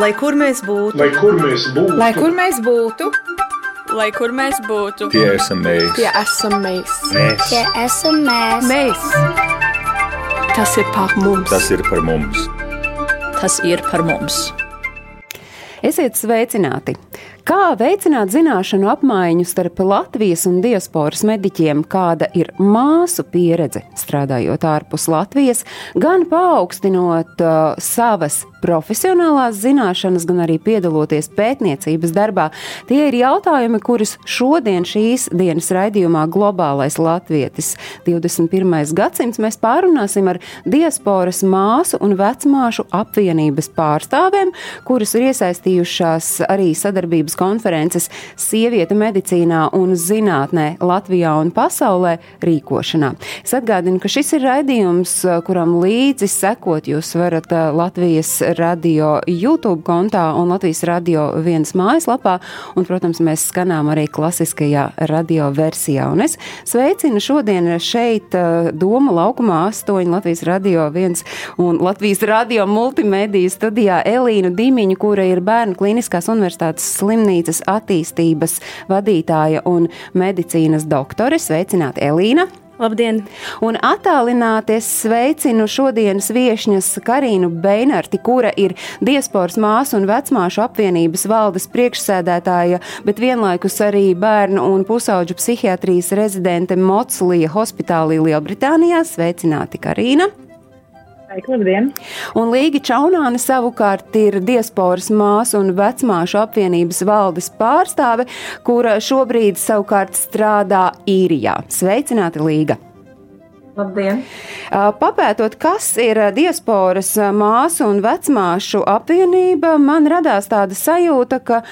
Lai kur mēs būtu, lai kur mēs būtu, lai kur mēs būtu, lai kur mēs būtu, tie esam mēs, tie esam mēs, mēs. tie esam mēs. mēs. Tas ir par mums. Tas ir par mums. Tas ir par mums. Esiet sveicināti! Kā veicināt zināšanu apmaiņu starp Latvijas un diasporas mediķiem, kāda ir māsu pieredze strādājot ārpus Latvijas, gan paaugstinot uh, savas profesionālās zināšanas, gan arī piedaloties pētniecības darbā. Tie ir jautājumi, kurus šodien šīs dienas raidījumā Globālais Latvietis 21. gadsimts mēs pārunāsim ar diasporas māsu un vecmāšu apvienības pārstāvēm, kuras ir iesaistījušās arī sadarbības konferences Sieviete medicīnā un zinātnē Latvijā un pasaulē rīkošanā. Es atgādinu, ka šis ir raidījums, kuram līdzi sekot jūs varat Latvijas radio YouTube kontā un Latvijas radio vienas mājaslapā, un, protams, mēs skanām arī klasiskajā radio versijā. Un es sveicinu šodien šeit Doma laukumā 8 Latvijas radio viens un Latvijas radio multimediju studijā Elīnu Dimiņu, kura ir Bērnu klīniskās universitātes slimnīcas attīstības vadītāja un medicīnas doktore. Sveicināti, Elīna! Labdien! Un attālināti es sveicinu šodienas viesņas Karinu Beinarti, kura ir diasporas māsu un vecmāšu apvienības valdes priekšsēdētāja, bet vienlaikus arī bērnu un pusauģu psihiatrijas rezidente Motslija hospitālī Lielbritānijā. Sveicināti, Karina! Labdien! Un Līga Čaunāne savukārt ir diasporas māsu un vecmāšu apvienības valdes pārstāve, kura šobrīd savukārt strādā īrijā. Sveicināti, Līga! Labdien! Papētot, kas ir diasporas māsu un vecmāšu apvienība, man radās tāda sajūta, ka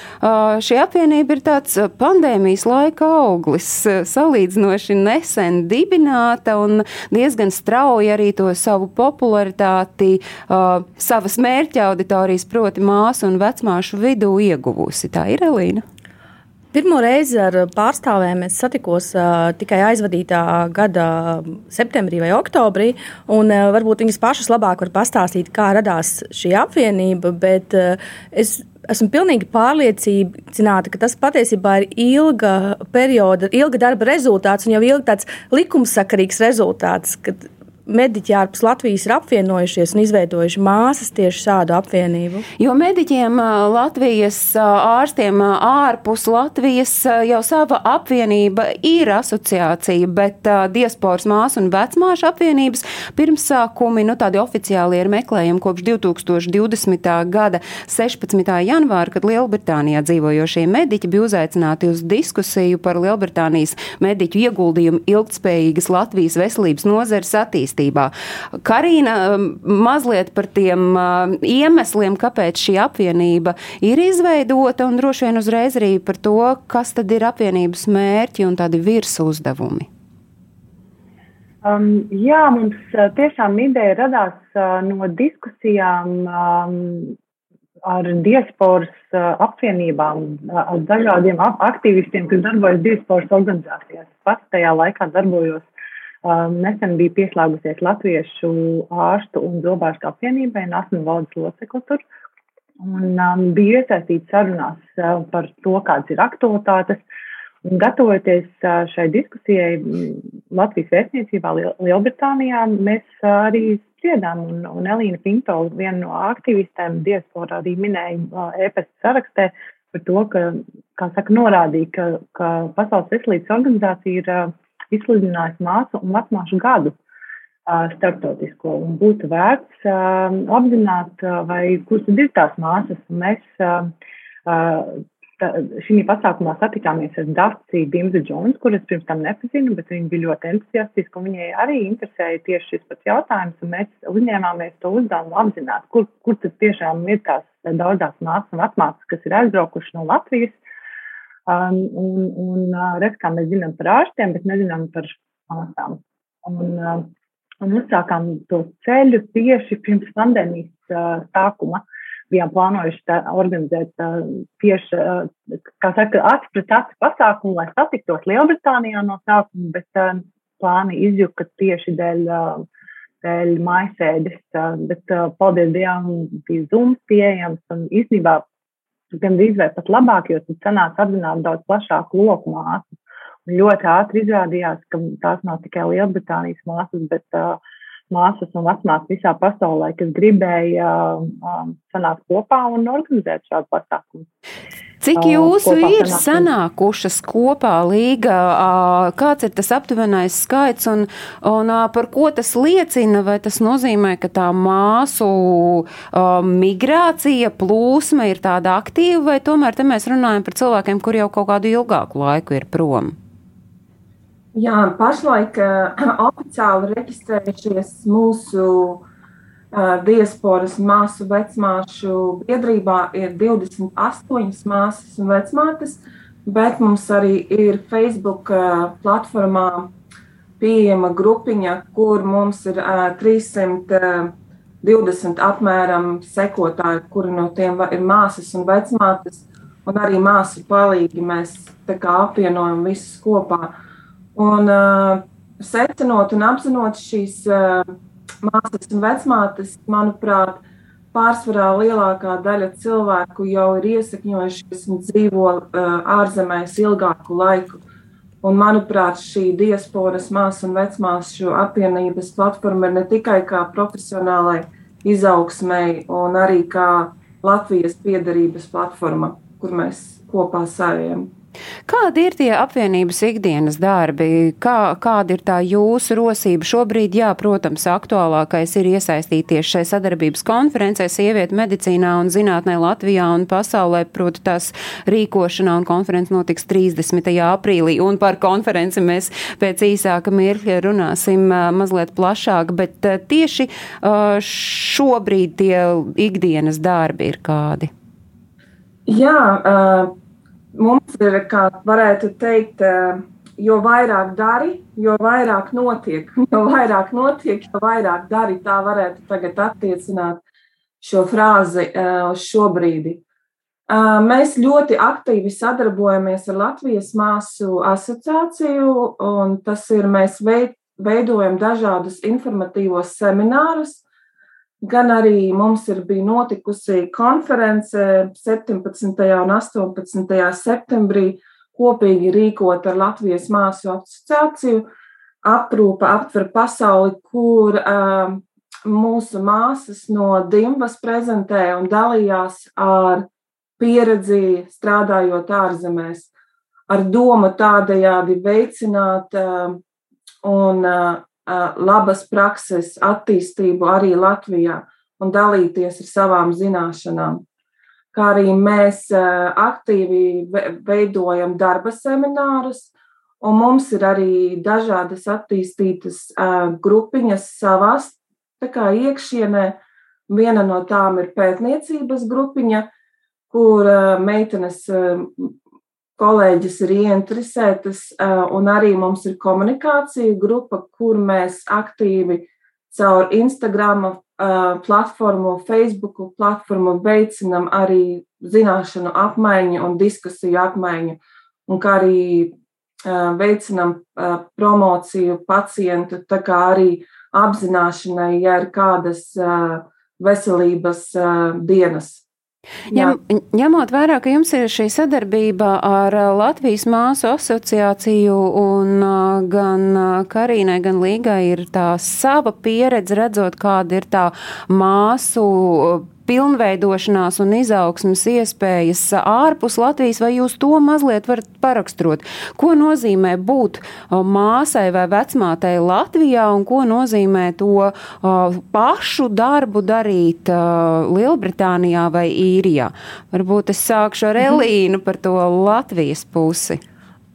šī apvienība ir tāds pandēmijas laika auglis, salīdzinoši nesen dibināta un diezgan strauji arī to savu popularitāti savas mērķa auditorijas, proti māsu un vecmāšu vidū ieguvusi. Tā ir Elīna. Pirmo reizi ar pārstāvēm es satikos uh, tikai aizvadītā gada septembrī vai oktobrī. Un, uh, varbūt viņas pašas labāk var pastāstīt, kā radās šī apvienība. Bet, uh, es esmu pilnīgi pārliecināta, ka tas patiesībā ir ilga perioda, ilga darba rezultāts un jau ilgi tāds likumsakarīgs rezultāts. Kad, mediķi ārpus Latvijas ir apvienojušies un izveidojuši māsas tieši šādu apvienību? Jo mediķiem Latvijas ārstiem ārpus Latvijas jau sava apvienība ir asociācija, bet diasporas māsu un vecmāšu apvienības pirmsākumi, nu tādi oficiāli ir meklējumi kopš 2020. gada 16. janvāra, kad Lielbritānijā dzīvojošie mediķi bija uzaicināti uz diskusiju par Lielbritānijas mediķu ieguldījumu ilgtspējīgas Latvijas veselības nozares attīstībā attīstībā. Karina um, mazliet par tiem uh, iemesliem, kāpēc šī apvienība ir izveidota, un droši vien uzreiz arī par to, kas tad ir apvienības mērķi un tādi virsu uzdevumi. Um, jā, mums uh, tiešām ideja radās uh, no diskusijām um, ar diasporas uh, apvienībām, uh, ar dažādiem aktīvistiem, kas darbojas diasporas organizācijās. Pats tajā laikā darbojos Um, nesen bija pieslēgusies Latviešu ārstu un zobārstu apvienībai un esmu valdes locekli tur. Un um, bija iesaistīts sarunās uh, par to, kādas ir aktualitātes. Un gatavoties uh, šai diskusijai Latvijas vēstniecībā Liel Lielbritānijā, mēs uh, arī spriedām, un, un Elīna Pinto, viena no aktīvistēm, diasporā arī minēja uh, e-pasta sarakstē par to, ka, kā saka, norādīja, ka, ka Pasaules veselības organizācija ir uh, izsludinājis māsu un vecmāšu gadu starptautisko un būtu vērts apzināt, vai kuras tad ir tās māsas. Mēs šī pasākumā satikāmies ar Dārci Dimzu Džons, kuras pirms tam nepazinu, bet viņa bija ļoti entuziastiska un viņai arī interesēja tieši šis pats jautājums, un mēs uzņēmāmies to uzdevumu apzināt, kur, kur tad tiešām ir tās daudzās māsas un vecmāsas, kas ir aizbraukuši no Latvijas Um, un, un uh, redz, kā mēs zinām par ārstiem, bet nezinām par māsām. Un, uh, un uzsākām to ceļu tieši pirms pandēmijas uh, sākuma. Bijām plānojuši tā, organizēt uh, tieši, uh, kā saka, acu pret acu pasākumu, lai satiktos Lielbritānijā no sākuma, bet uh, plāni izjuka tieši dēļ uh, dēļ maisēdes, bet paldies Dievam, bija zums pieejams un īstenībā gan drīz vai pat labāk, jo tad sanāca apzināt daudz plašāku loku māsu. Un ļoti ātri izrādījās, ka tās nav tikai Lielbritānijas māsas, bet uh, māsas un vecmāsas visā pasaulē, kas gribēja uh, sanākt kopā un organizēt šādu pasākumu. Cik jūsu ir sanākušas kopā līga, kāds ir tas aptuvenais skaits un, un par ko tas liecina? Vai tas nozīmē, ka tā māsu migrācija, plūsma ir tāda aktīva, vai tomēr te mēs runājam par cilvēkiem, kur jau kaut kādu ilgāku laiku ir prom? Jā, pašlaik oficiāli reģistrējušies mūsu diasporas māsu vecmāšu biedrībā ir 28 māsas un vecmātes, bet mums arī ir Facebook platformā pieejama grupiņa, kur mums ir 320 apmēram sekotāji, kuri no tiem ir māsas un vecmātes, un arī māsu palīgi mēs apvienojam visus kopā. Un uh, secinot un apzinot šīs uh, māsas un vecmātes, manuprāt, pārsvarā lielākā daļa cilvēku jau ir iesakņojušies un dzīvo uh, ārzemēs ilgāku laiku. Un, manuprāt, šī diasporas māsu un vecmāsu apvienības platforma ir ne tikai kā profesionālai izaugsmēji, un arī kā Latvijas piedarības platforma, kur mēs kopā sējam. Kādi ir tie apvienības ikdienas darbi? Kā, kāda ir tā jūsu rosība? Šobrīd, jā, protams, aktuālākais ir iesaistīties šai sadarbības konferencē Sievieti medicīnā un zinātnē Latvijā un pasaulē, proti tās rīkošanā un konferences notiks 30. aprīlī. Un par konferenci mēs pēc īsāka mirkļa runāsim mazliet plašāk, bet tieši šobrīd tie ikdienas darbi ir kādi? Jā, uh, mums ir, kā varētu teikt, eh, jo vairāk dari, jo vairāk notiek. Jo vairāk notiek, jo vairāk dari. Tā varētu tagad attiecināt šo frāzi eh, uz šo brīdi. Eh, mēs ļoti aktīvi sadarbojamies ar Latvijas māsu asociāciju, un tas ir mēs veidojam dažādus informatīvos seminārus, gan arī mums ir bija notikusi konference 17. un 18. septembrī kopīgi rīkot ar Latvijas māsu asociāciju. Aprūpa aptver pasauli, kur uh, mūsu māsas no Dimbas prezentē un dalījās ar pieredzi strādājot ārzemēs, ar domu tādējādi veicināt uh, un uh, labas prakses attīstību arī Latvijā un dalīties ar savām zināšanām. Kā arī mēs aktīvi veidojam darba seminārus, un mums ir arī dažādas attīstītas grupiņas savās iekšienē. Viena no tām ir pētniecības grupiņa, kur meitenes kolēģis ir ieinteresētas, un arī mums ir komunikācija grupa, kur mēs aktīvi caur Instagram platformu, Facebook platformu veicinam arī zināšanu apmaiņu un diskusiju apmaiņu, un kā arī veicinam promociju pacientu, tā kā arī apzināšanai, ja ir kādas veselības dienas. Ņem, ņemot vērā, ka jums ir šī sadarbība ar Latvijas māsu asociāciju un gan Karīnai, gan Līgai ir tā sava pieredze redzot, kāda ir tā māsu pilnveidošanās un izaugsmas iespējas ārpus Latvijas, vai jūs to mazliet varat paraksturot? Ko nozīmē būt māsai vai vecmātei Latvijā un ko nozīmē to pašu darbu darīt Lielbritānijā vai Īrijā? Varbūt es sākšu ar mhm. Elīnu par to Latvijas pusi.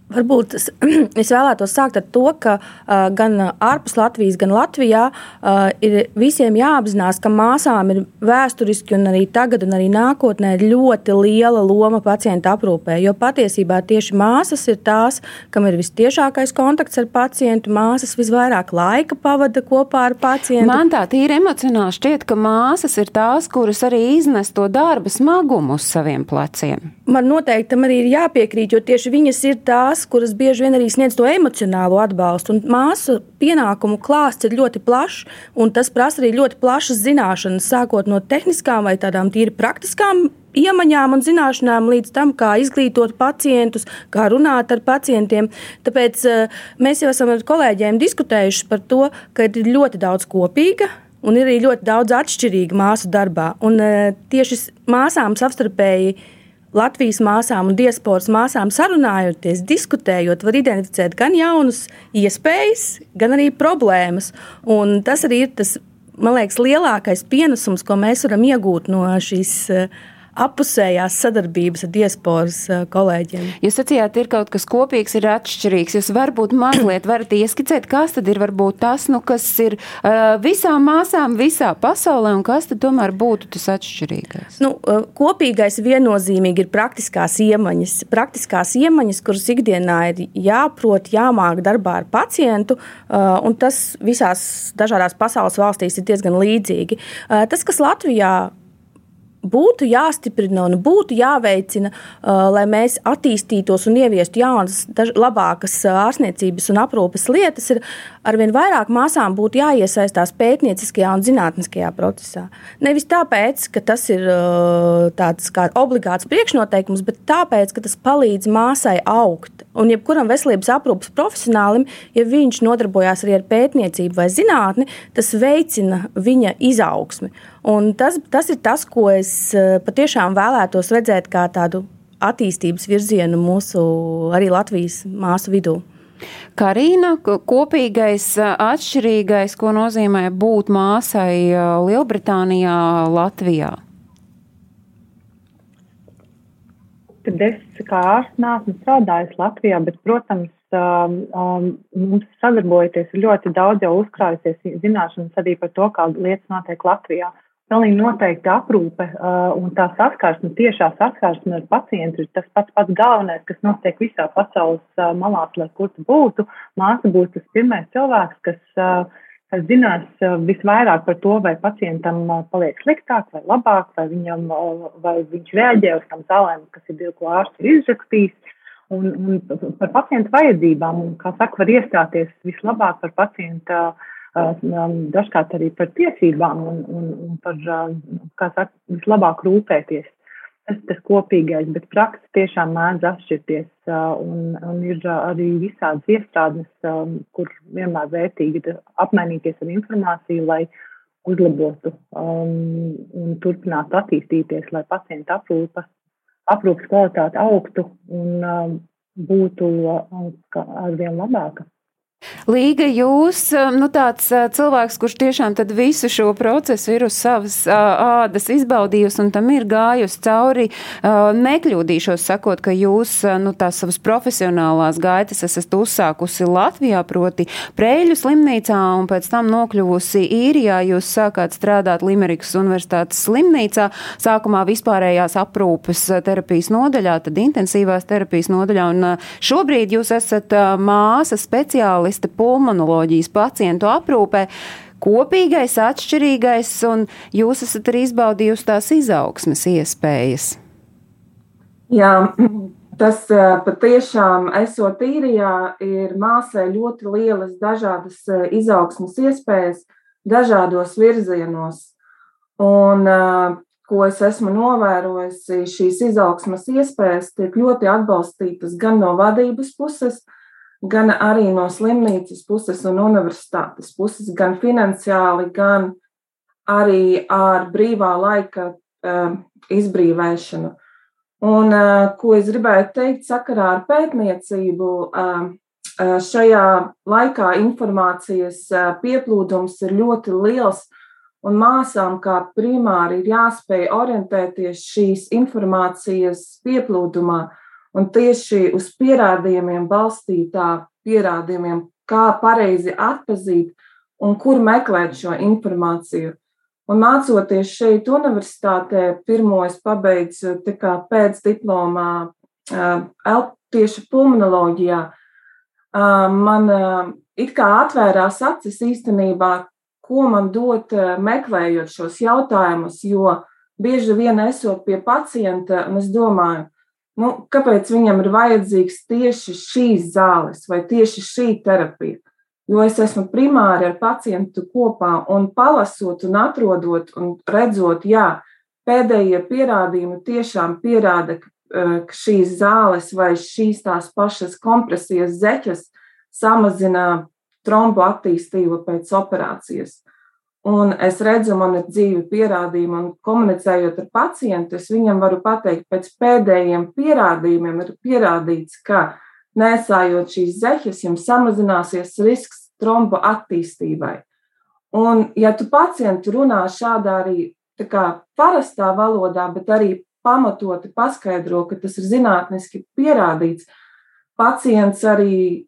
Varbūt es, es vēlētos sākt ar to, ka uh, gan ārpus Latvijas, gan Latvijā uh, ir visiem jāapzinās, ka māsām ir vēsturiski un arī tagad, un arī nākotnē ļoti liela loma pacienta aprūpē. Jo patiesībā tieši māsas ir tās, kam ir vistiešākais kontakts ar pacientu. Māsas visvairāk laika pavada kopā ar pacientu. Man tā tīri emocionāli šķiet, ka māsas ir tās, kuras arī iznes to darba smagumu uz saviem pleciem. Man noteikti tam arī ir jāpiekrīt, jo tieši viņas ir tās tās, kuras bieži vien arī sniedz to emocionālo atbalstu. Un māsu pienākumu klāsts ir ļoti plašs, un tas prasa arī ļoti plašas zināšanas, sākot no tehniskām vai tādām tīri praktiskām iemaņām un zināšanām līdz tam, kā izglītot pacientus, kā runāt ar pacientiem. Tāpēc uh, mēs jau esam ar kolēģiem diskutējuši par to, ka ir ļoti daudz kopīga. Un ir arī ļoti daudz atšķirīgu māsu darbā. Un, uh, tieši māsām savstarpēji uh, Latvijas māsām un diasporas māsām sarunājoties, diskutējot, var identificēt gan jaunas iespējas, gan arī problēmas. Un tas arī ir tas, man liekas, lielākais pienesums, ko mēs varam iegūt no šīs uh, apusējās sadarbības ar diasporas eh, kolēģiem. Jūs sacījāt, ir kaut kas kopīgs, ir atšķirīgs. Jūs varbūt mazliet varat ieskicēt, kas tad ir varbūt tas, nu, kas ir uh, visām māsām visā pasaulē, un kas tad tomēr būtu tas atšķirīgais? Nu, uh, kopīgais viennozīmīgi ir praktiskās iemaņas. Praktiskās iemaņas, kuras ikdienā ir jāprot, jāmāk darbā ar pacientu, uh, un tas visās dažādās pasaules valstīs ir diezgan līdzīgi. Uh, tas, kas Latvijā būtu jāstiprina un būtu jāveicina, uh, lai mēs attīstītos un ieviestu jaunas, daž, labākas uh, ārstniecības un aprūpes lietas, ir arvien vairāk māsām būtu jāiesaistās pētnieciskajā un zinātniskajā procesā. Nevis tāpēc, ka tas ir uh, tāds kā obligāts priekšnoteikums, bet tāpēc, ka tas palīdz māsai augt. Un jebkuram veselības aprūpes profesionālim, ja viņš nodarbojās arī ar pētniecību vai zinātni, tas veicina viņa izaugsmi. Un tas, tas ir tas, ko es eh, patiešām vēlētos redzēt kā tādu attīstības virzienu mūsu arī Latvijas māsu vidū. Karina, kopīgais, eh, atšķirīgais, ko nozīmē būt māsai eh, Lielbritānijā, Latvijā? Tad es kā ārsts neesmu strādājis Latvijā, bet, protams, um, um, mums sadarbojoties ir ļoti daudz jau uzkrājusies zināšanas arī par to, kā lietas notiek Latvijā. Pilnīgi noteikti aprūpe uh, un tā saskarsme, tiešā saskarsme ar pacientu ir tas pats pats galvenais, kas notiek visā pasaules uh, malās, lai kur tu būtu. Māsa būs tas pirmais cilvēks, kas, uh, kas zinās uh, visvairāk par to, vai pacientam uh, paliek sliktāk vai labāk, vai, viņam, uh, vai viņš reaģē uz tām zālēm, kas ir ko ārsts ir izrakstījis. Un, un par pacientu vajadzībām, un, kā saka, var iestāties vislabāk par pacienta dažkārt arī par tiesībām un, un, un par, kā saka, vislabāk rūpēties. Tas tas kopīgais, bet praksa tiešām mēdz atšķirties un, un ir arī visādas iestrādes, kur vienmēr vērtīgi ir apmainīties ar informāciju, lai uzlabotu um, un turpinātu attīstīties, lai pacienta aprūpa, aprūpas kvalitāte augtu un um, būtu um, arvien labāka. Līga, jūs, nu tāds cilvēks, kurš tiešām visu šo procesu ir uz savas ādas izbaudījusi un tam ir gājusi cauri, nekļūdīšos sakot, ka jūs, nu tās savas profesionālās gaitas esat uzsākusi Latvijā, proti Prēļu slimnīcā un pēc tam nokļuvusi īrijā, jūs sākāt strādāt Limerikas universitātes slimnīcā, sākumā vispārējās aprūpes terapijas nodaļā, tad intensīvās terapijas nodaļā un šobrīd jūs esat māsa speciāli speciāliste pulmonoloģijas pacientu aprūpē. Kopīgais, atšķirīgais, un jūs esat arī izbaudījusi tās izaugsmes iespējas. Jā, tas patiešām, esot īrijā, ir māsai ļoti lielas dažādas izaugsmes iespējas dažādos virzienos. Un, ko es esmu novērojusi, šīs izaugsmas iespējas tiek ļoti atbalstītas gan no vadības puses, gan arī no slimnīcas puses un universitātes puses, gan finansiāli, gan arī ar brīvā laika uh, izbrīvēšanu. Un, uh, ko es gribēju teikt sakarā ar pētniecību, uh, šajā laikā informācijas pieplūdums ir ļoti liels, un māsām kā primāri ir jāspēj orientēties šīs informācijas pieplūdumā. Uh, Un tieši uz pierādījumiem balstītā pierādījumiem, kā pareizi atpazīt un kur meklēt šo informāciju. Un mācoties šeit, universitātē, pirmo es pabeidzu pēc diplomā tieši pulmonoloģijā. Man it kā atvērās acis īstenībā, ko man dot, meklējot šos jautājumus, jo bieži vien esot pie pacienta, un es domāju, nu, kāpēc viņam ir vajadzīgs tieši šīs zāles vai tieši šī terapija. Jo es esmu primāri ar pacientu kopā un palasot un atrodot un redzot, jā, pēdējie pierādījumi tiešām pierāda, ka šīs zāles vai šīs tās pašas kompresijas zeķes samazina trombu attīstību pēc operācijas. Un es redzu, man ir dzīvi pierādījumi, un komunicējot ar pacientu, es viņam varu pateikt, pēc pēdējiem pierādījumiem ir pierādīts, ka nesājot šīs zeķes, jums samazināsies risks trombu attīstībai. Un, ja tu pacientu runā šādā arī kā, parastā valodā, bet arī pamatoti paskaidro, ka tas ir zinātniski pierādīts, pacients arī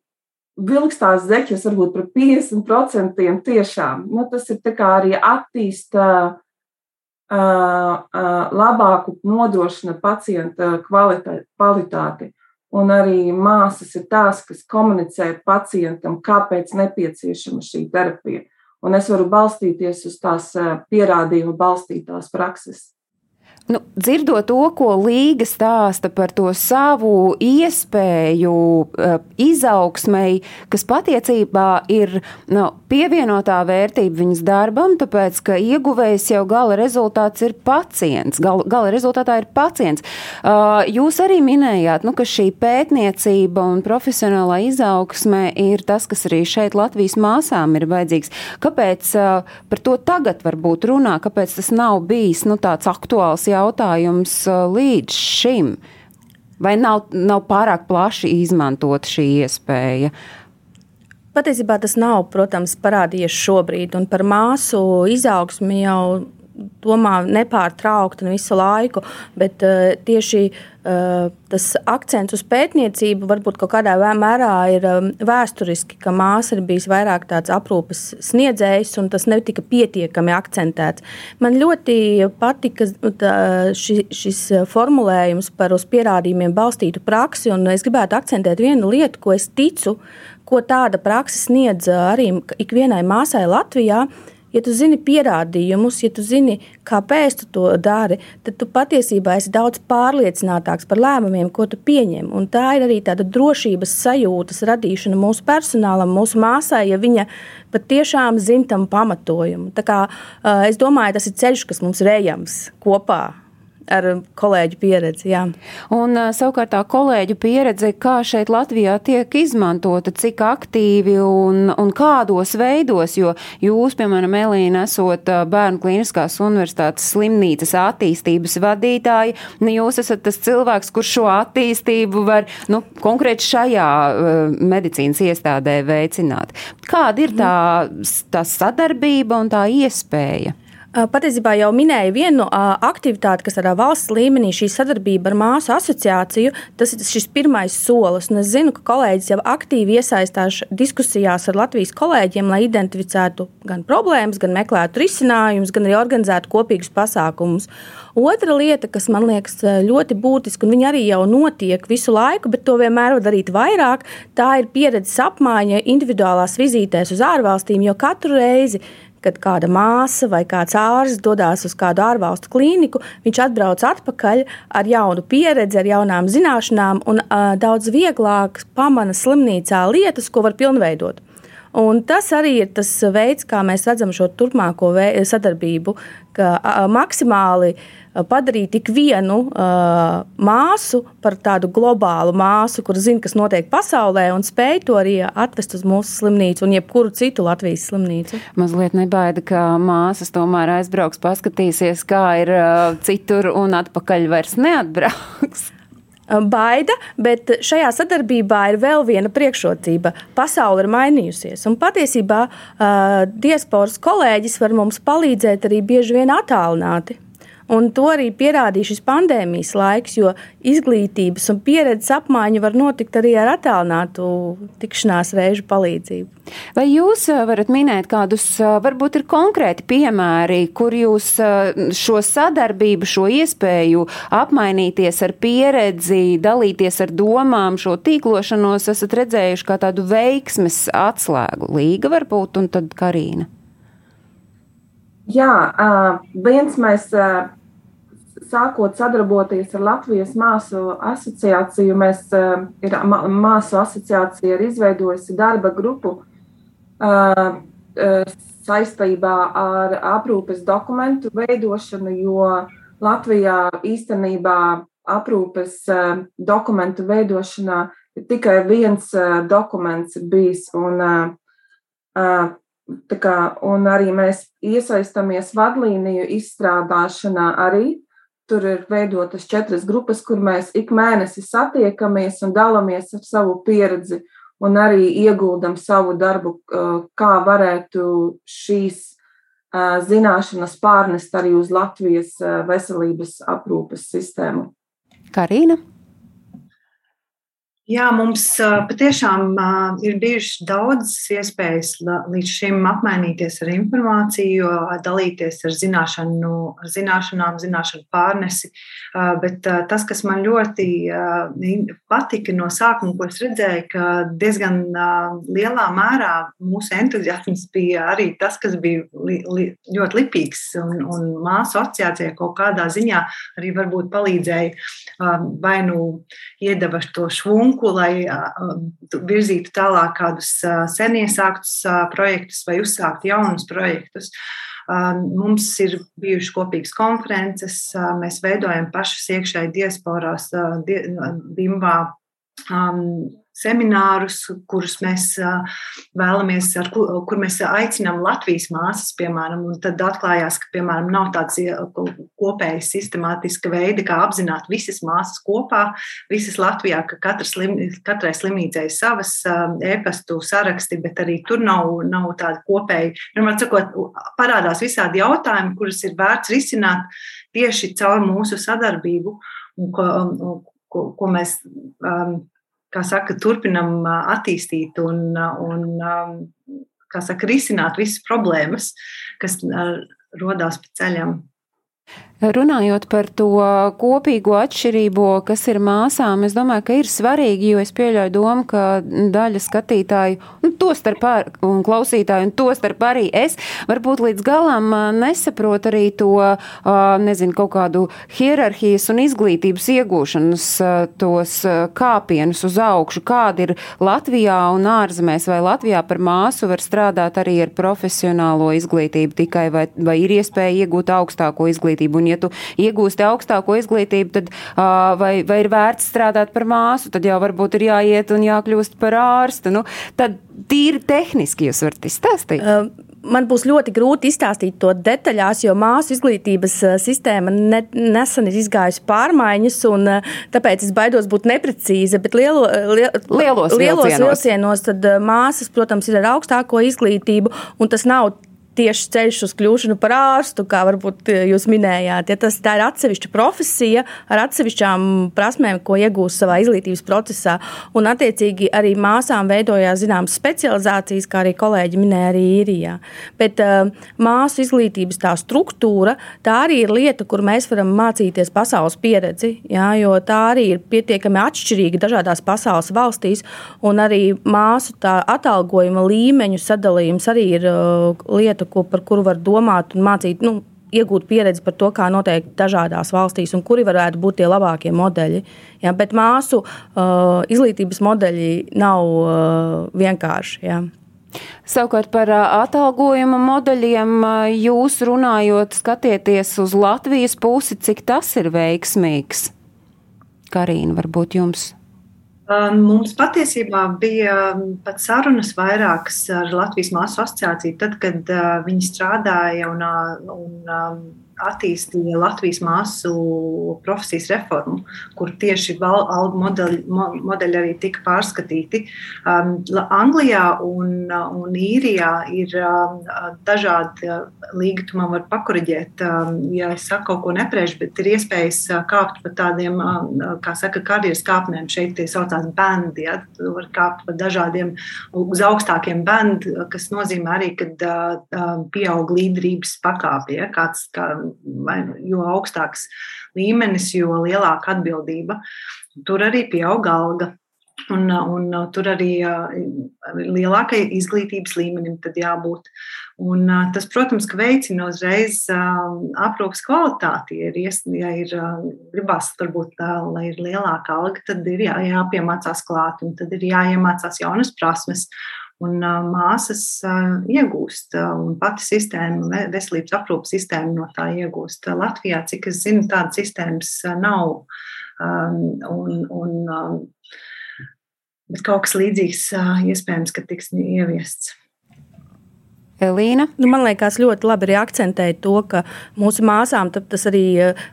vilks tās zeķes varbūt par 50% tiešām. Nu, tas ir arī attīsta uh, uh, labāku nodrošina pacienta kvalitāti. Un arī māsas ir tās, kas komunicē pacientam, kāpēc nepieciešama šī terapija. Un es varu balstīties uz tās pierādījumu balstītās prakses. Nu, dzirdot to, ko Līga stāsta par to savu iespēju uh, izaugsmai, kas patiesībā ir nu, pievienotā vērtība viņas darbam, tāpēc, ka ieguvējs jau gala rezultāts ir pacients. Gala, gala rezultātā ir pacients. Uh, jūs arī minējāt, nu, ka šī pētniecība un profesionālā izaugsme ir tas, kas arī šeit Latvijas māsām ir vajadzīgs. Kāpēc uh, par to tagad varbūt runā, kāpēc tas nav bijis nu, tāds aktuāls jautājums? Jautājums uh, līdz šim? Vai nav, nav pārāk plaši izmantot šī iespēja? Patiesībā tas nav, protams, parādījies šobrīd, un par māsu izaugsmi jau domā nepārtraukti un visu laiku, bet uh, tieši uh, tas akcents uz pētniecību varbūt kaut kādā mērā ir um, vēsturiski, ka māsa ir bijis vairāk tāds aprūpes sniedzējs, un tas netika pietiekami akcentēts. Man ļoti patika tā, ši, šis formulējums par uz pierādījumiem balstītu praksi, un es gribētu akcentēt vienu lietu, ko es ticu, ko tāda praksa sniedz arī ikvienai māsai Latvijā Ja tu zini pierādījumus, ja tu zini, kāpēc tu to dari, tad tu patiesībā esi daudz pārliecinātāks par lēmumiem, ko tu pieņem. Un tā ir arī tāda drošības sajūtas radīšana mūsu personālam, mūsu māsai, ja viņa patiešām zina tam pamatojumu. Tā kā, es domāju, tas ir ceļš, kas mums ir ejams kopā ar kolēģu pieredzi. Jā. Un savukārt tā kolēģu pieredze, kā šeit Latvijā tiek izmantota, cik aktīvi un, un kādos veidos, jo jūs, piemēram, Elīna, esot Bērnu klīniskās universitātes slimnīcas attīstības vadītāji, nu, jūs esat tas cilvēks, kurš šo attīstību var, nu, konkrēti šajā uh, medicīnas iestādē veicināt. Kāda ir tā, tā sadarbība un tā iespēja? Patiesībā jau minēju vienu aktivitāti, kas ir valsts līmenī, šī sadarbība ar māsu asociāciju. Tas ir šis pirmais solis. Un es zinu, ka kolēģis jau aktīvi iesaistās diskusijās ar Latvijas kolēģiem, lai identificētu gan problēmas, gan meklētu risinājumus, gan arī organizētu kopīgus pasākumus. Otra lieta, kas man liekas ļoti būtiska, un viņa arī jau notiek visu laiku, bet to vienmēr var darīt vairāk, tā ir pieredzes apmaiņa individuālās vizītēs uz ārvalstīm, jo katru reizi kad kāda māsa vai kāds ārsts dodas uz kādu ārvalstu klīniku, viņš atbrauc atpakaļ ar jaunu pieredzi, ar jaunām zināšanām un uh, daudz vieglāk pamana slimnīcā lietas, ko var pilnveidot. Un tas arī ir tas veids, kā mēs redzam šo turpmāko sadarbību, ka maksimāli uh, padarīt ikvienu uh, māsu par tādu globālu māsu, kur zina, kas notiek pasaulē, un spēj to arī atvest uz mūsu slimnīcu un jebkuru citu Latvijas slimnīcu. Mazliet nebaida, ka māsas tomēr aizbrauks, paskatīsies, kā ir uh, citur, un atpakaļ vairs neatbrauks. Baida, bet šajā sadarbībā ir vēl viena priekšrocība. Pasaule ir mainījusies, un patiesībā uh, diasporas kolēģis var mums palīdzēt arī bieži vien attālināti. Un to arī pierādīja šis pandēmijas laiks, jo izglītības un pieredzes apmaiņa var notikt arī ar attālinātu tikšanās reižu palīdzību. Vai jūs eh, varat minēt kādus, eh, varbūt ir konkrēti piemēri, kur jūs eh, šo sadarbību, šo iespēju apmainīties ar pieredzi, dalīties ar domām, šo tīklošanos esat redzējuši kā tādu veiksmes atslēgu? Līga varbūt un tad Karīna. Jā, viens mēs sākot sadarboties ar Latvijas māsu asociāciju, mēs ir māsu asociācija ir izveidojusi darba grupu saistībā ar aprūpes dokumentu veidošanu, jo Latvijā īstenībā aprūpes dokumentu veidošanā tikai viens dokuments bijis. Un, kā, un arī mēs iesaistamies vadlīniju izstrādāšanā arī. Tur ir veidotas četras grupas, kur mēs ik mēnesi satiekamies un dalāmies ar savu pieredzi un arī ieguldam savu darbu, kā varētu šīs zināšanas pārnest arī uz Latvijas veselības aprūpes sistēmu. Karina? Jā, mums patiešām ir bijušas daudzas iespējas līdz šim apmainīties ar informāciju, dalīties ar, zināšanu, zināšanām, zināšanu pārnesi. Bet tas, kas man ļoti patika no sākuma, ko es redzēju, ka diezgan lielā mērā mūsu entuziasms bija arī tas, kas bija li, li, ļoti lipīgs un, un māsu asociācijai kaut kādā ziņā arī varbūt palīdzēja vai nu iedeva to švunku lūku, lai virzītu tālāk kādus sen iesāktus projektus vai uzsāktu jaunus projektus. Mums ir bijušas kopīgas konferences, mēs veidojam pašas iekšēji diasporās, Dimbā seminārus, kurus mēs vēlamies, ar, kur mēs aicinām Latvijas māsas, piemēram, un tad atklājās, ka, piemēram, nav tāds kopēji sistemātiska veida, kā apzināt visas māsas kopā, visas Latvijā, ka katras slim, katrai slimnīcai savas e-pastu saraksti, bet arī tur nav, nav tāda kopēja, vienmēr sakot, parādās visādi jautājumi, kurus ir vērts risināt tieši caur mūsu sadarbību, un ko, ko, mēs um, kā saka, turpinam attīstīt un, un kā saka, risināt visas problēmas, kas rodās pa ceļam. Runājot par to kopīgo atšķirību, kas ir māsām, es domāju, ka ir svarīgi, jo es pieļauju domu, ka daļa skatītāju, nu, to starp ar, un klausītāju, un to starp arī es, varbūt līdz galam nesaprot arī to, nezinu, kaut kādu hierarhijas un izglītības iegūšanas tos kāpienus uz augšu, kāda ir Latvijā un ārzemēs, vai Latvijā par māsu var strādāt arī ar profesionālo izglītību tikai, vai, vai ir iespēja iegūt augstāko izglītību. Un un ja tu iegūsti augstāko izglītību, tad uh, vai, vai ir vērts strādāt par māsu, tad jau varbūt ir jāiet un jākļūst par ārstu. Nu, tad tīri tehniski jūs varat izstāstīt. Uh, man būs ļoti grūti izstāstīt to detaļās, jo māsu izglītības sistēma ne, nesen ir izgājusi pārmaiņas, un tāpēc es baidos būt neprecīza. Bet lielo, liel, lielos, lielos vilcienos. vilcienos tad māsas, protams, ir ar augstāko izglītību, un tas nav tieši ceļš uz kļūšanu par ārstu, kā varbūt eh, jūs minējāt. Ja tas ir atsevišķa profesija ar atsevišķām prasmēm, ko iegūst savā izglītības procesā. Un, attiecīgi, arī māsām veidojās zināmas specializācijas, kā arī kolēģi minēja, arī īrijā. Bet uh, māsu izglītības tā struktūra, tā arī ir lieta, kur mēs varam mācīties pasaules pieredzi, jā, jo tā arī ir pietiekami atšķirīga dažādās pasaules valstīs, un arī māsu atalgojuma līmeņu sadalījums arī ir uh, lieta, ko, par kuru var domāt un mācīt. Nu, iegūt pieredzi par to, kā notiek dažādās valstīs un kuri varētu būt tie labākie modeļi. Ja, bet māsu uh, izglītības modeļi nav uh, vienkārši. Ja. Savukārt par uh, atalgojuma modeļiem uh, jūs runājot, skatieties uz Latvijas pusi, cik tas ir veiksmīgs. Karīna, varbūt jums Mums patiesībā bija pat sarunas vairākas ar Latvijas māsu asociāciju, tad, kad viņi strādāja un, un attīstīja Latvijas māsu profesijas reformu, kur tieši algu modeļi, modeļi arī tika pārskatīti. Um, Anglijā un, un Īrijā ir um, dažādi līgi, tu man var pakuriģēt, um, ja es saku kaut ko nepriešu, bet ir iespējas kāpt pa tādiem, um, kā saka, karjeras kāpnēm. Šeit tie saucās bendi, ja, tu var kāpt pa dažādiem uz augstākiem bendi, kas nozīmē arī, kad uh, pieaug līderības pakāpie, ja, kāds, kā, vai, nu, jo augstāks līmenis, jo lielāka atbildība. Tur arī pieaug alga. Un, un tur arī lielākai izglītības līmenim jābūt. Un, tas, protams, ka veicina uzreiz aprūpas kvalitāti. Ir, ja ir gribās, varbūt, lai ir lielāka alga, tad ir jā, jāpiemācās klāt, un tad ir jāiemācās jaunas prasmes. Un māsas iegūst, un pati sistēma, veselības aprūpas sistēma no tā iegūst. Latvijā, cik es zinu, tādas sistēmas nav. Un, un, bet kaut kas līdzīgs iespējams, ka tiks ieviests. Elīna? Nu, man liekas, ļoti labi arī akcentēt to, ka mūsu māsām tas arī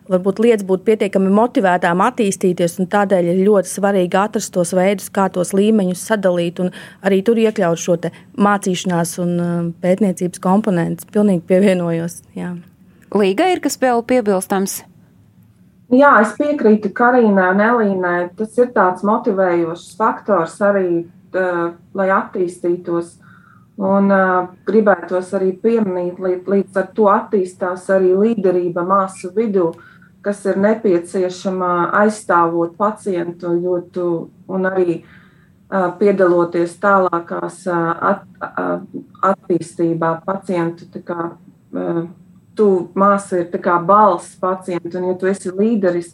varbūt lietas būt pietiekami motivētām attīstīties, un tādēļ ir ļoti svarīgi atrast tos veidus, kā tos līmeņus sadalīt, un arī tur iekļaut šo mācīšanās un pētniecības komponentus. Pilnīgi pievienojos. Jā. Līga ir kas vēl piebilstams? Jā, es piekrītu Karīnai un Elīnai. Tas ir tāds motivējošs faktors arī, uh, lai attīstītos. Un uh, gribētos arī pieminēt, līdz, līdz ar to attīstās arī līderība māsu vidū, kas ir nepieciešama aizstāvot pacientu jūtu un arī uh, piedaloties tālākās uh, at, uh, attīstībā pacientu. Kā, uh, tu māsa ir kā balss pacientam, un ja tu esi līderis,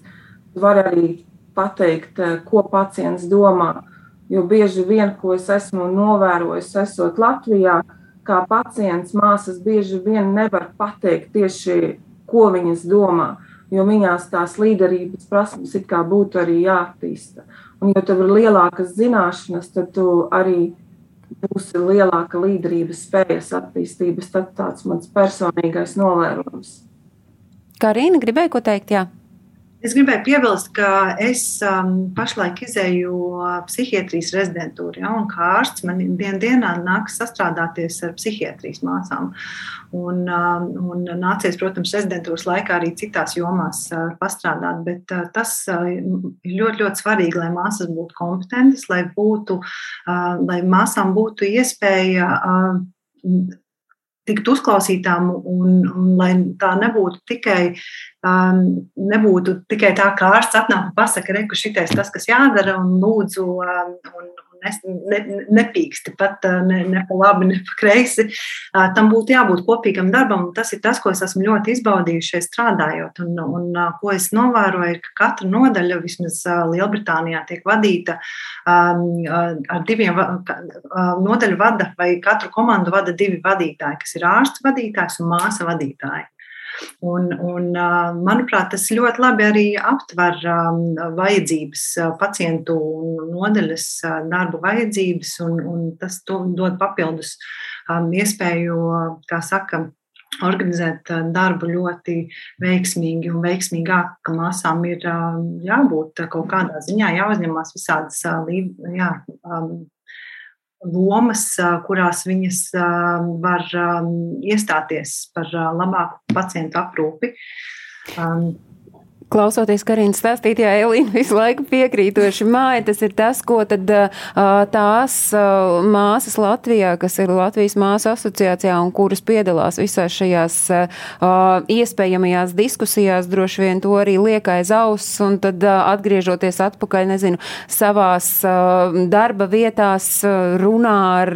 tu vari arī pateikt, eh, ko pacients domā. Jo bieži vien, ko es esmu novērojis, esot Latvijā, kā pacients, māsas bieži vien nevar pateikt tieši, ko viņas domā, jo viņās tās līderības prasmes it kā būtu arī jāattīsta. Un, ja tev ir lielākas zināšanas, tad tu arī būs lielāka līderības spējas attīstības. Tas tāds mans personīgais novērojums. Karina, gribēja ko teikt? Jā. Es gribēju piebilst, ka es um, pašlaik izēju psihiatrijas rezidentūru, ja, un kā ārsts man dien dienā nāks sastrādāties ar psihiatrijas māsām. Un, um, un nācies, protams, rezidentūras laikā arī citās jomās uh, pastrādāt, bet uh, tas uh, ir ļoti, ļoti svarīgi, lai māsas būtu kompetentas, lai, būtu, uh, lai māsām būtu iespēja. Uh, tikt uzklausītām, un, un lai tā nebūtu tikai um, nebūtu tikai tā, ka ārsts atnāk un pasaka, re, ka šitais tas, kas jādara, un lūdzu, um, un, un es ne, nepīksti pat uh, ne, ne pa labi, ne pa kreisi. Uh, tam būtu jābūt kopīgam darbam, un tas ir tas, ko es esmu ļoti izbaudījuši šeit strādājot. Un, un uh, ko es novēroju, ir, ka katra nodaļa, vismaz Lielbritānijā, tiek vadīta um, ar diviem nodaļu vada, vai katru komandu vada divi vadītāji, kas ir ārsts vadītājs un māsa vadītāji. Un, un, manuprāt, tas ļoti labi arī aptver vajadzības, pacientu nodaļas darbu vajadzības, un, un tas dod papildus iespēju, kā saka, organizēt darbu ļoti veiksmīgi un veiksmīgāk, ka māsām ir jābūt kaut kādā ziņā jāuzņemās visādas jā, lomas, kurās viņas var iestāties par labāku pacientu aprūpi. Klausoties Karina stāstītajā, Elīna visu laiku piekrītoši māja, tas ir tas, ko tad tās māsas Latvijā, kas ir Latvijas māsu asociācijā un kuras piedalās visās šajās iespējamajās diskusijās, droši vien to arī liek aiz auss un tad atgriežoties atpakaļ, nezinu, savās darba vietās runā ar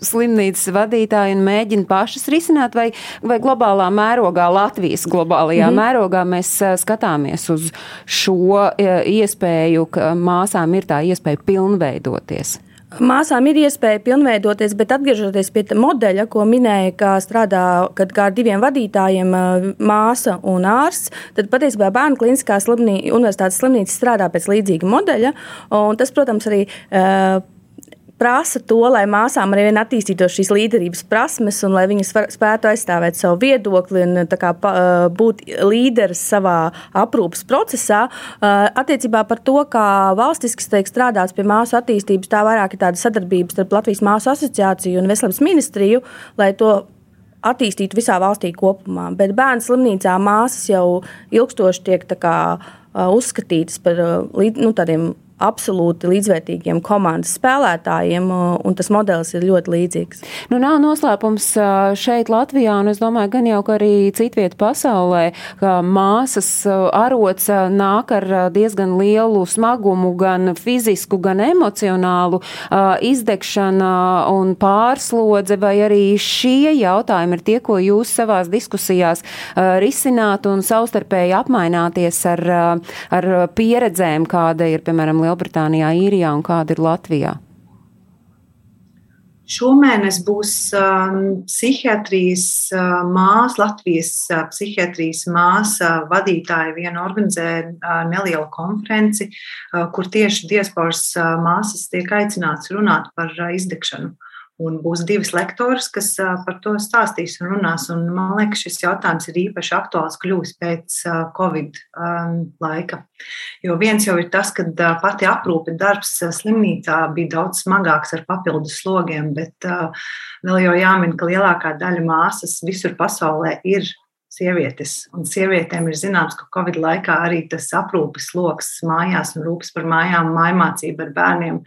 slimnīcas vadītāju un mēģina pašas risināt vai, vai globālā mērogā, Latvijas globālajā mm -hmm. mērogā mēs skatām skatāmies uz šo e, iespēju, ka māsām ir tā iespēja pilnveidoties? Māsām ir iespēja pilnveidoties, bet atgriežoties pie modeļa, ko minēja, kā strādā kā ar diviem vadītājiem, e, māsa un ārsts, tad patiesībā bērnu kliniskā slimnī, universitātes slimnīca strādā pēc līdzīga modeļa. Tas, protams, arī uh, prasa to, lai māsām arī attīstītos šīs līderības prasmes un lai viņas spētu aizstāvēt savu viedokli un kā, būt līderis savā aprūpas procesā. Attiecībā par to, kā valstiski tiek strādāts pie māsu attīstības, tā vairāk ir tāda sadarbības starp Latvijas Māsu asociāciju un Veselības ministriju, lai to attīstītu visā valstī kopumā. Bet bērnu slimnīcā māsas jau ilgstoši tiek kā, uzskatītas par nu, tādiem absolūti līdzvērtīgiem komandas spēlētājiem, un tas modelis ir ļoti līdzīgs. Nu, nav noslēpums šeit Latvijā, un es domāju, gan jau arī citviet pasaulē, ka māsas arots nāk ar diezgan lielu smagumu, gan fizisku, gan emocionālu izdegšana un pārslodze, vai arī šie jautājumi ir tie, ko jūs savās diskusijās risināt un savstarpēji apmaināties ar, ar pieredzēm, kāda ir, piemēram, Lielbritānijā, Īrijā un kāda ir Latvijā? Šomēnes būs um, psihiatrijas uh, māsa, Latvijas uh, psihiatrijas māsa vadītāja viena organizē uh, nelielu konferenci, uh, kur tieši diasporas uh, māsas tiek aicināts runāt par uh, izdegšanu. Uh, Un būs divas lektoras, kas par to stāstīs un runās. Un man liekas, šis jautājums ir īpaši aktuāls kļūst pēc Covid laika. Jo viens jau ir tas, ka pati aprūpe darbs slimnīcā bija daudz smagāks ar papildus slogiem, bet vēl jau jāmin, ka lielākā daļa māsas visur pasaulē ir sievietes. Un sievietēm ir zināms, ka Covid laikā arī tas aprūpes sloks mājās un rūpes par mājām, mājmācība ar bērniem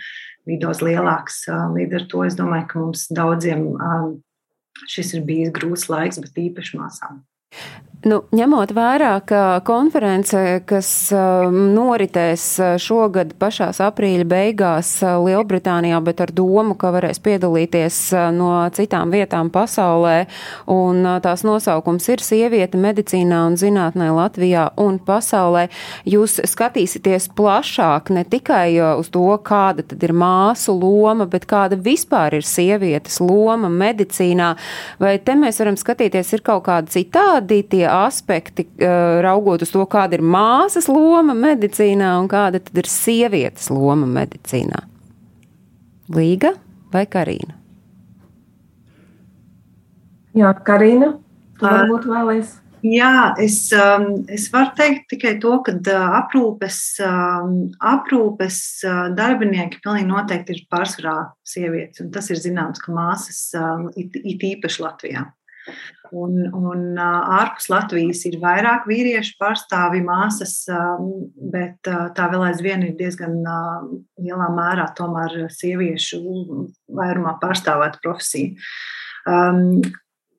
daudz lielāks. Līdz ar to es domāju, ka mums daudziem šis ir bijis grūts laiks, bet īpaši māsām. Nu, ņemot vērā, ka konference, kas um, noritēs uh, šogad pašās aprīļa beigās uh, Lielbritānijā, bet ar domu, ka varēs piedalīties uh, no citām vietām pasaulē, un tās nosaukums ir Sieviete medicīnā un zinātnē Latvijā un pasaulē, jūs skatīsieties plašāk ne tikai uz to, kāda tad ir māsu loma, bet kāda vispār ir sievietes loma medicīnā, vai te mēs varam skatīties, ir kaut kāda citādi tie aspekti, raugot uz to, kāda ir māsas loma medicīnā un kāda tad ir sievietes loma medicīnā? Līga vai Karina? Jā, Karina, tu varbūt vēlēsies. Jā, es, es varu teikt tikai to, ka aprūpes, aprūpes darbinieki pilnīgi noteikti ir pārsvarā sievietes. Tas ir zināms, ka māsas it, it īpaši Latvijā. Un, un ārpus Latvijas ir vairāk vīriešu pārstāvi māsas, bet tā vēl aizvien ir diezgan lielā mērā tomēr sieviešu vairumā pārstāvēta profesija.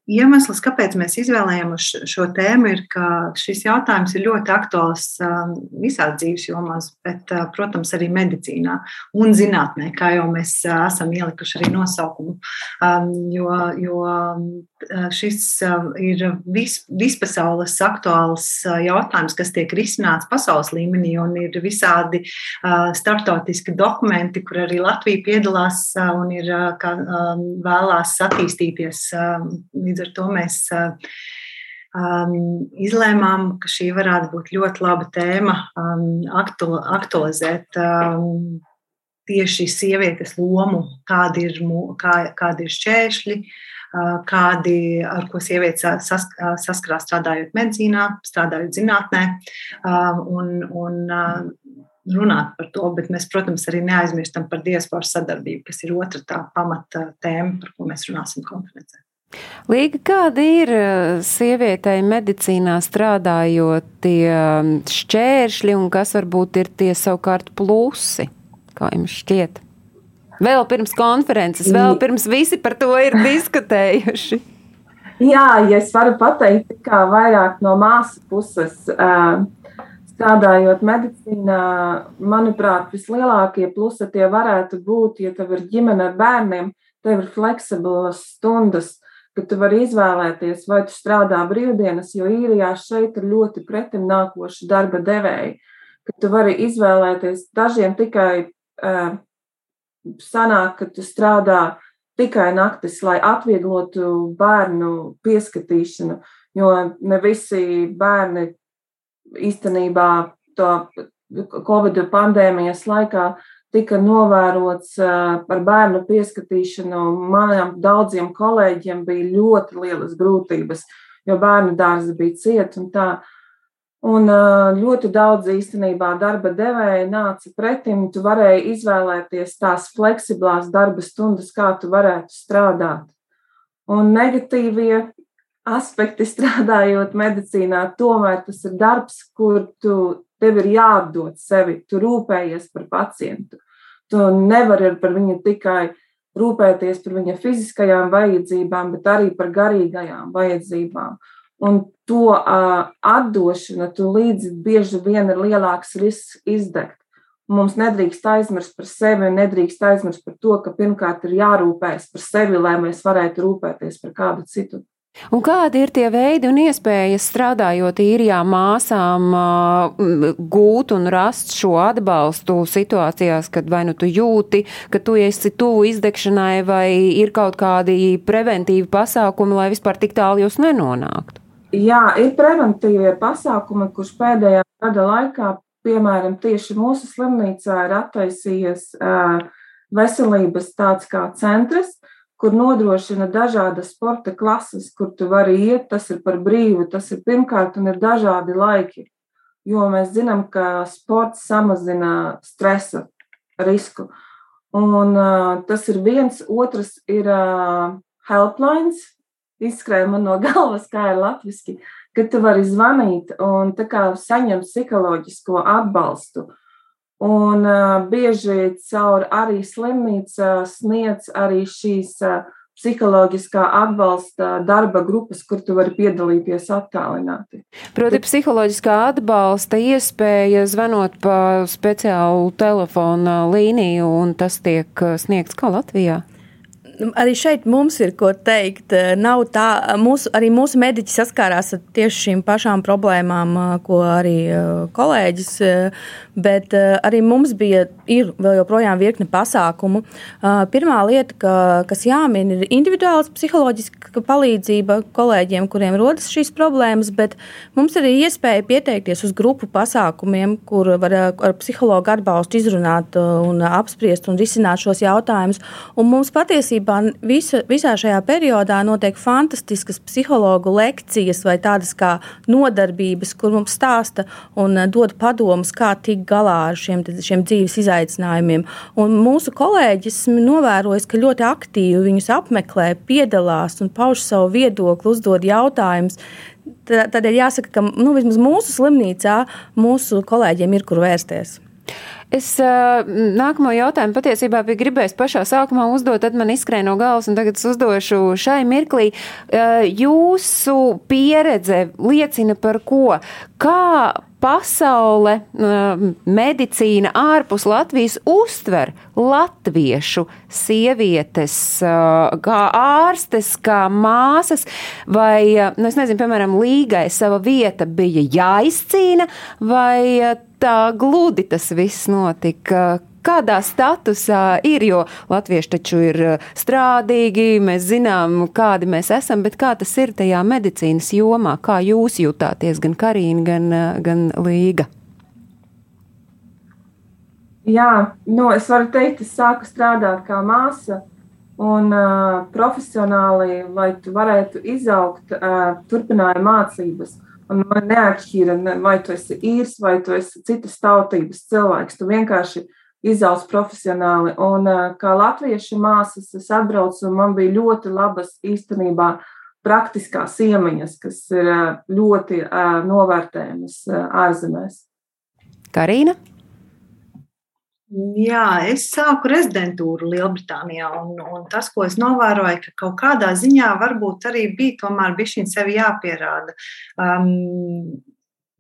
Iemesls, kāpēc mēs izvēlējāmies šo tēmu, ir, ka šis jautājums ir ļoti aktuāls um, visās dzīves jomās, bet, uh, protams, arī medicīnā un zinātnē, kā jau mēs uh, esam ielikuši arī nosaukumu. Um, jo, jo um, šis ir vis, vispasaules aktuāls uh, jautājums, kas tiek risināts pasaules līmenī, un ir visādi startautiski dokumenti, kur arī Latvija piedalās un ir kā, vēlās attīstīties līdz ar to mēs um, izlēmām, ka šī varētu būt ļoti laba tēma um, aktualizēt. Um, Tieši sievietes lomu, kādi ir, kā, kādi ir šķēršļi, kādi, ar ko sievietes sask, saskarās strādājot medicīnā, strādājot zinātnē, un, un runāt par to, bet mēs, protams, arī neaizmirstam par diasporas sadarbību, kas ir otra tā pamata tēma, par ko mēs runāsim konferencē. Līga, kāda ir eh, sievietei medicīnā strādājot tie šķēršļi un kas varbūt ir tie savukārt plusi, kā jums šķiet? Vēl pirms konferences, vēl pirms visi par to ir diskutējuši. Jā, ja es varu pateikt, kā vairāk no māsas puses, strādājot medicīnā, manuprāt, vislielākie plusi tie varētu būt, ja tev ir ģimene ar bērniem, tev ir fleksiblas stundas, ka tu vari izvēlēties, vai tu strādā brīvdienas, jo īrijā šeit ir ļoti pretim nākoši darba devēji, ka tu vari izvēlēties. Dažiem tikai uh, sanāk, ka tu strādā tikai naktis, lai atvieglotu bērnu pieskatīšanu, jo ne visi bērni īstenībā to Covid pandēmijas laikā tika novērots par bērnu pieskatīšanu. Maniem daudziem kolēģiem bija ļoti lielas grūtības, jo bērnu dārzi bija cieti un tā. Un ļoti daudz īstenībā darba devēja nāca pretim. Tu varēji izvēlēties tās fleksiblās darba stundas, kā tu varētu strādāt. Un negatīvie aspekti strādājot medicīnā, tomēr tas ir darbs, kur tu Tev ir jāatdod sevi, tu rūpējies par pacientu. Tu nevari par viņu tikai rūpēties par viņa fiziskajām vajadzībām, bet arī par garīgajām vajadzībām. Un to uh, atdošana, tu līdzi bieži vien ir lielāks risks izdegt. Mums nedrīkst aizmirst par sevi, nedrīkst aizmirst par to, ka pirmkārt ir jārūpējas par sevi, lai mēs varētu rūpēties par kādu citu. Un kādi ir tie veidi un iespējas strādājot īrijā māsām gūt un rast šo atbalstu situācijās, kad vai nu tu jūti, ka tu esi tuvu izdegšanai, vai ir kaut kādi preventīvi pasākumi, lai vispār tik tālu jūs nenonāktu? Jā, ir preventīvie pasākumi, kurš pēdējā gada laikā, piemēram, tieši mūsu slimnīcā ir attaisījies veselības tāds kā centrs, kur nodrošina dažādas sporta klases, kur tu vari iet. Tas ir par brīvu, tas ir pirmkārt, un ir dažādi laiki. Jo mēs zinām, ka sports samazina stresa risku. Un, uh, tas ir viens, otrs ir uh, helplines. Izskrēja man no galvas, kā ir latviešu, ka tu vari zvanīt un saņemt psiholoģisko atbalstu. Uh, Un uh, bieži caur arī slimnīca sniedz arī šīs uh, psiholoģiskā atbalsta darba grupas, kur tu vari piedalīties attālināti. Proti, psiholoģiskā atbalsta iespēja zvanot pa speciālu telefona līniju, un tas tiek sniegts kā Latvijā? Arī šeit mums ir ko teikt. Nav tā, mūsu, arī mūsu mediķi saskārās ar tieši šīm pašām problēmām, ko arī kolēģis bet arī mums bija vēl joprojām virkne pasākumu. Pirmā lieta, ka, kas jāmin, ir individuāls psiholoģiska palīdzība kolēģiem, kuriem rodas šīs problēmas, bet mums ir iespēja pieteikties uz grupu pasākumiem, kur var ar psihologu atbalstu izrunāt un apspriest un risināt šos jautājumus. Un mums patiesībā visa, visā šajā periodā notiek fantastiskas psihologu lekcijas vai tādas kā nodarbības, kur mums stāsta un dod padomus, kā tikt galā ar šiem, šiem dzīves izaicinājumiem. Un mūsu kolēģis novērojis, ka ļoti aktīvi viņus apmeklē, piedalās un pauž savu viedokli, uzdod jautājumus. Ir jāsaka, ka nu, vismaz mūsu slimnīcā mūsu kolēģiem ir kur vērsties. Es uh, nākamo jautājumu patiesībā biju gribējis pašā sākumā uzdot, tad man izskrēja no galvas, un tagad es uzdošu šai mirklī. Uh, jūsu pieredze liecina par ko? Kā pasaule, medicīna ārpus Latvijas uztver latviešu sievietes, kā ārstes, kā māsas, vai, nu, es nezinu, piemēram, līgai sava vieta bija jāizcīna, vai tā gludi tas viss notika? kādā statusā ir, jo latvieši taču ir eh, strādīgi, mēs zinām, kādi mēs esam, bet kā tas ir tajā medicīnas jomā, kā jūs jūtāties, gan Karīna, gan, eh, gan Līga? Jā, nu, es varu teikt, es sāku strādāt kā māsa un uh, profesionāli, lai tu varētu izaugt, uh, turpināju mācības. Un man neatšķīra, vai tu esi īrs, vai tu esi citas tautības cilvēks. Tu vienkārši izaugs profesionāli. Un kā latviešu māsas, es atbraucu, un man bija ļoti labas īstenībā praktiskās iemaņas, kas ir ļoti novērtējamas ārzemēs. Karina? Jā, es sāku rezidentūru Lielbritānijā, un, un tas, ko es novēroju, ka kaut kādā ziņā varbūt arī bija tomēr bija sevi jāpierāda. Um,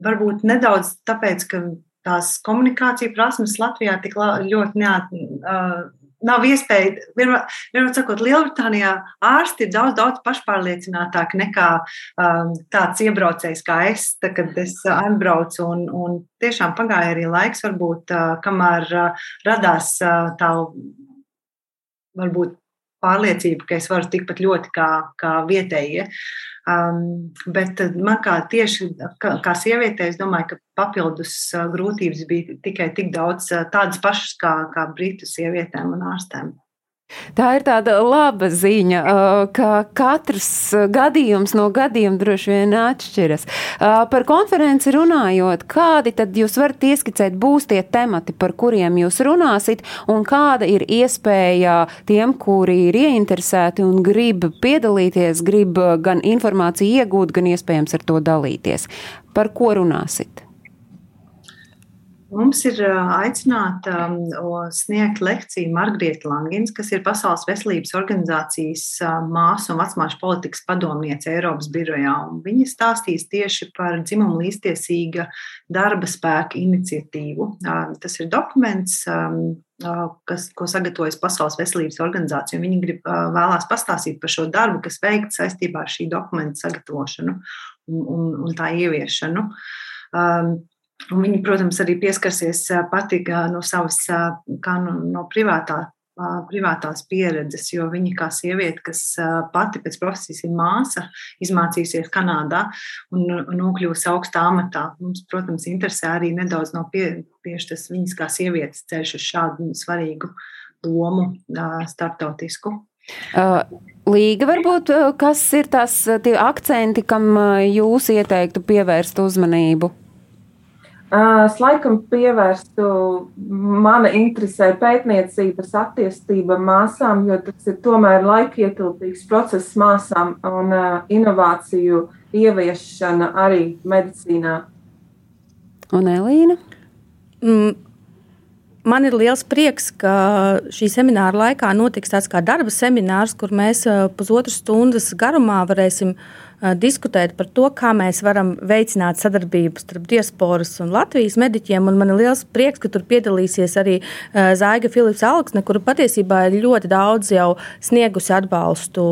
varbūt nedaudz tāpēc, ka tās komunikācija prasmes Latvijā tik ļoti neat, uh, nav iespēja. Vienmēr, vienmēr sakot, Lielbritānijā ārsti ir daudz, daudz pašpārliecinātāki nekā um, tāds iebraucējs kā es, tā, kad es atbraucu. Un, un tiešām pagāja arī laiks, varbūt, uh, kamēr uh, radās uh, tā varbūt pārliecība, ka es varu tikpat ļoti kā, kā vietējie. Um, bet man kā tieši kā, kā sievietē, es domāju, ka papildus uh, grūtības bija tikai tik daudz uh, tādas pašas kā, kā britu sievietēm un ārstēm. Tā ir tāda laba ziņa, ka katrs gadījums no gadījuma droši vien atšķiras. Par konferenci runājot, kādi tad jūs varat ieskicēt būs tie temati, par kuriem jūs runāsit, un kāda ir iespēja tiem, kuri ir ieinteresēti un grib piedalīties, grib gan informāciju iegūt, gan iespējams ar to dalīties. Par ko runāsit? Mums ir aicināta sniegt lekciju Margarita Langins, kas ir Pasaules veselības organizācijas māsu un vecmāšu politikas padomniece Eiropas birojā. Viņa stāstīs tieši par dzimumu līdztiesīga darba spēka iniciatīvu. Tas ir dokuments, kas, ko sagatavojas Pasaules veselības organizācija. Viņi grib vēlās pastāstīt par šo darbu, kas veikts saistībā ar šī dokumenta sagatavošanu un, un, un tā ieviešanu. Un viņi, protams, arī pieskarsies pati no savas, kā no, no privātā, privātās pieredzes, jo viņa kā sieviete, kas pati pēc profesijas ir māsa, izmācījusies Kanādā un nokļuvusi augstā amatā. Mums, protams, interesē arī nedaudz no pie, tieši tas viņas kā sievietes ceļš uz šādu svarīgu lomu starptautisku. Līga, varbūt, kas ir tās akcenti, kam jūs ieteiktu pievērst uzmanību? Es laikam pievērstu, mana interesē pētniecības attīstība māsām, jo tas ir tomēr laikietilpīgs process māsām un inovāciju ieviešana arī medicīnā. Un Elīna? Mm. Man ir liels prieks, ka šī semināra laikā notiks tāds kā darba seminārs, kur mēs pusotras stundas garumā varēsim uh, diskutēt par to, kā mēs varam veicināt sadarbību starp diasporas un Latvijas mediķiem. Un man ir liels prieks, ka tur piedalīsies arī Zaiga Filips Alksne, kura patiesībā ir ļoti daudz jau sniegusi atbalstu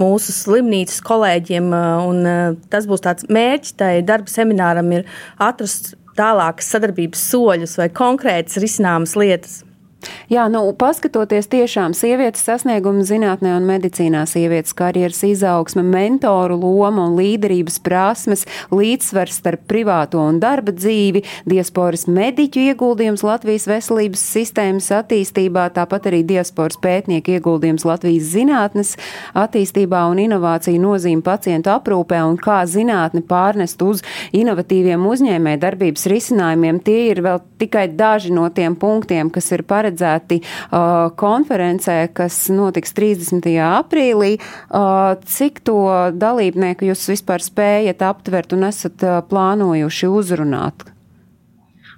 mūsu slimnīcas kolēģiem. Tas būs tāds mērķis tai darba semināram ir atrast tālākas sadarbības soļus vai konkrētas risināmas lietas. Jā, nu, paskatoties tiešām sievietes sasniegumu zinātnē un medicīnā, sievietes karjeras izaugsme, mentoru loma un līderības prasmes, līdzsvars starp privāto un darba dzīvi, diasporas mediķu ieguldījums Latvijas veselības sistēmas attīstībā, tāpat arī diasporas pētnieku ieguldījums Latvijas zinātnes attīstībā un inovāciju nozīme pacientu aprūpē un kā zinātni pārnest uz inovatīviem uzņēmē darbības risinājumiem. Tie ir vēl tikai daži no tiem punktiem, kas ir paredzēti paredzēti uh, konferencē, kas notiks 30. aprīlī. Uh, cik to dalībnieku jūs vispār spējat aptvert un esat uh, plānojuši uzrunāt?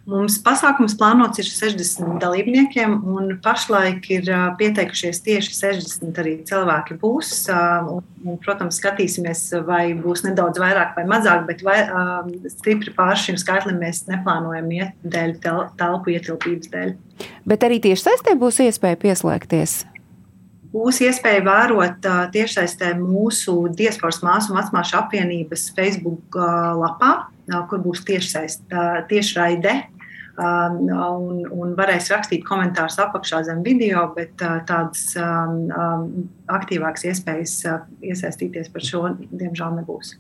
Mums pasākums plānots ir 60 dalībniekiem, un pašlaik ir pieteikušies tieši 60 arī cilvēki. Būs, un, un, protams, skatīsimies, vai būs nedaudz vairāk vai mazāk, bet vai, stipri pār šim skaitlim mēs neplānojam iet dēļ tel, telpu ietilpības dēļ. Bet arī tieši saistē būs iespēja pieslēgties. Būs iespēja vērot tiešsaistē mūsu diasporas māsu un vecmāšu apvienības Facebook lapā, kur būs tiešraide un, un varēs rakstīt komentārus apakšā zem video, bet tādas um, aktīvākas iespējas uh, iesaistīties par šo, diemžēl, nebūs.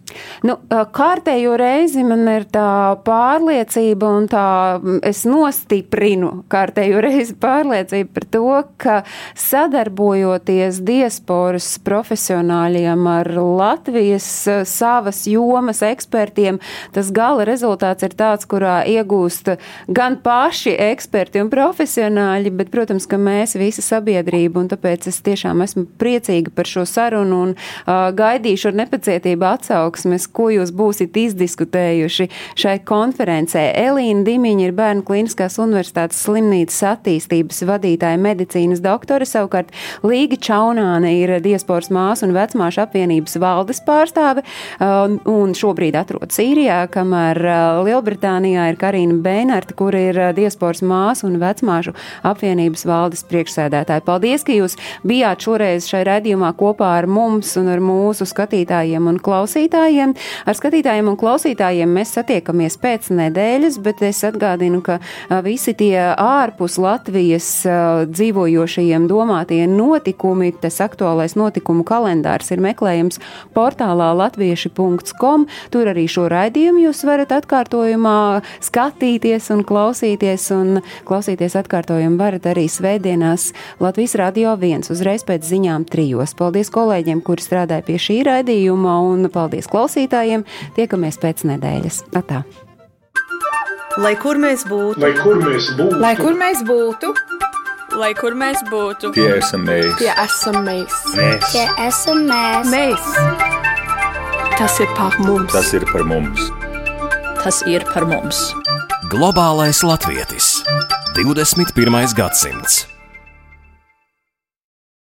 Nu, uh, kārtējo reizi man ir tā pārliecība, un tā mm, es nostiprinu kārtējo reizi pārliecību par to, ka sadarbojoties diasporas profesionāļiem ar Latvijas savas jomas ekspertiem, tas gala rezultāts ir tāds, kurā iegūst gan paši eksperti un profesionāļi, bet, protams, ka mēs visa sabiedrība, un tāpēc es tiešām esmu priecīga par šo sarunu un uh, gaidīšu ar nepacietību atsauksmes, ko jūs būsit izdiskutējuši šai konferencē. Elīna Dimiņa ir Bērnu Kliniskās universitātes slimnīcas attīstības vadītāja medicīnas doktore, savukārt Līga Čaunāne ir diasporas māsu un vecmāšu apvienības valdes pārstāve, uh, un šobrīd atrodas Īrijā, kamēr uh, Lielbritānijā ir Karina Bēnārta, kur ir diasporas māsu un vecmāšu apvienības valdes priekšsēdētāji. Paldies, ka jūs bijāt šoreiz šai redzījumā kopā ar mums un ar mūsu skatītājiem un klausītājiem. Ar skatītājiem un klausītājiem mēs satiekamies pēc nedēļas, bet es atgādinu, ka visi tie ārpus Latvijas dzīvojošajiem domātie notikumi, tas aktuālais notikumu kalendārs ir meklējams portālā latvieši.com. Tur arī šo raidījumu jūs varat atkārtojumā skatīties un klausīties un klausīties atkārtojumu varat arī svētdienās Latvijas Radio 1 uzreiz pēc ziņām trijos. Paldies kolēģiem, kuri strādāja pie šī raidījuma, un paldies klausītājiem. Tiekamies pēc nedēļas. Atā. Lai kur mēs būtu, lai kur mēs būtu, lai kur mēs būtu, lai kur mēs būtu, tie esam mēs, tie esam mēs, mēs. tie esam mēs. mēs. Tas ir par mums, tas ir par mums, tas ir par mums. Globālais latvietis 21. gadsimts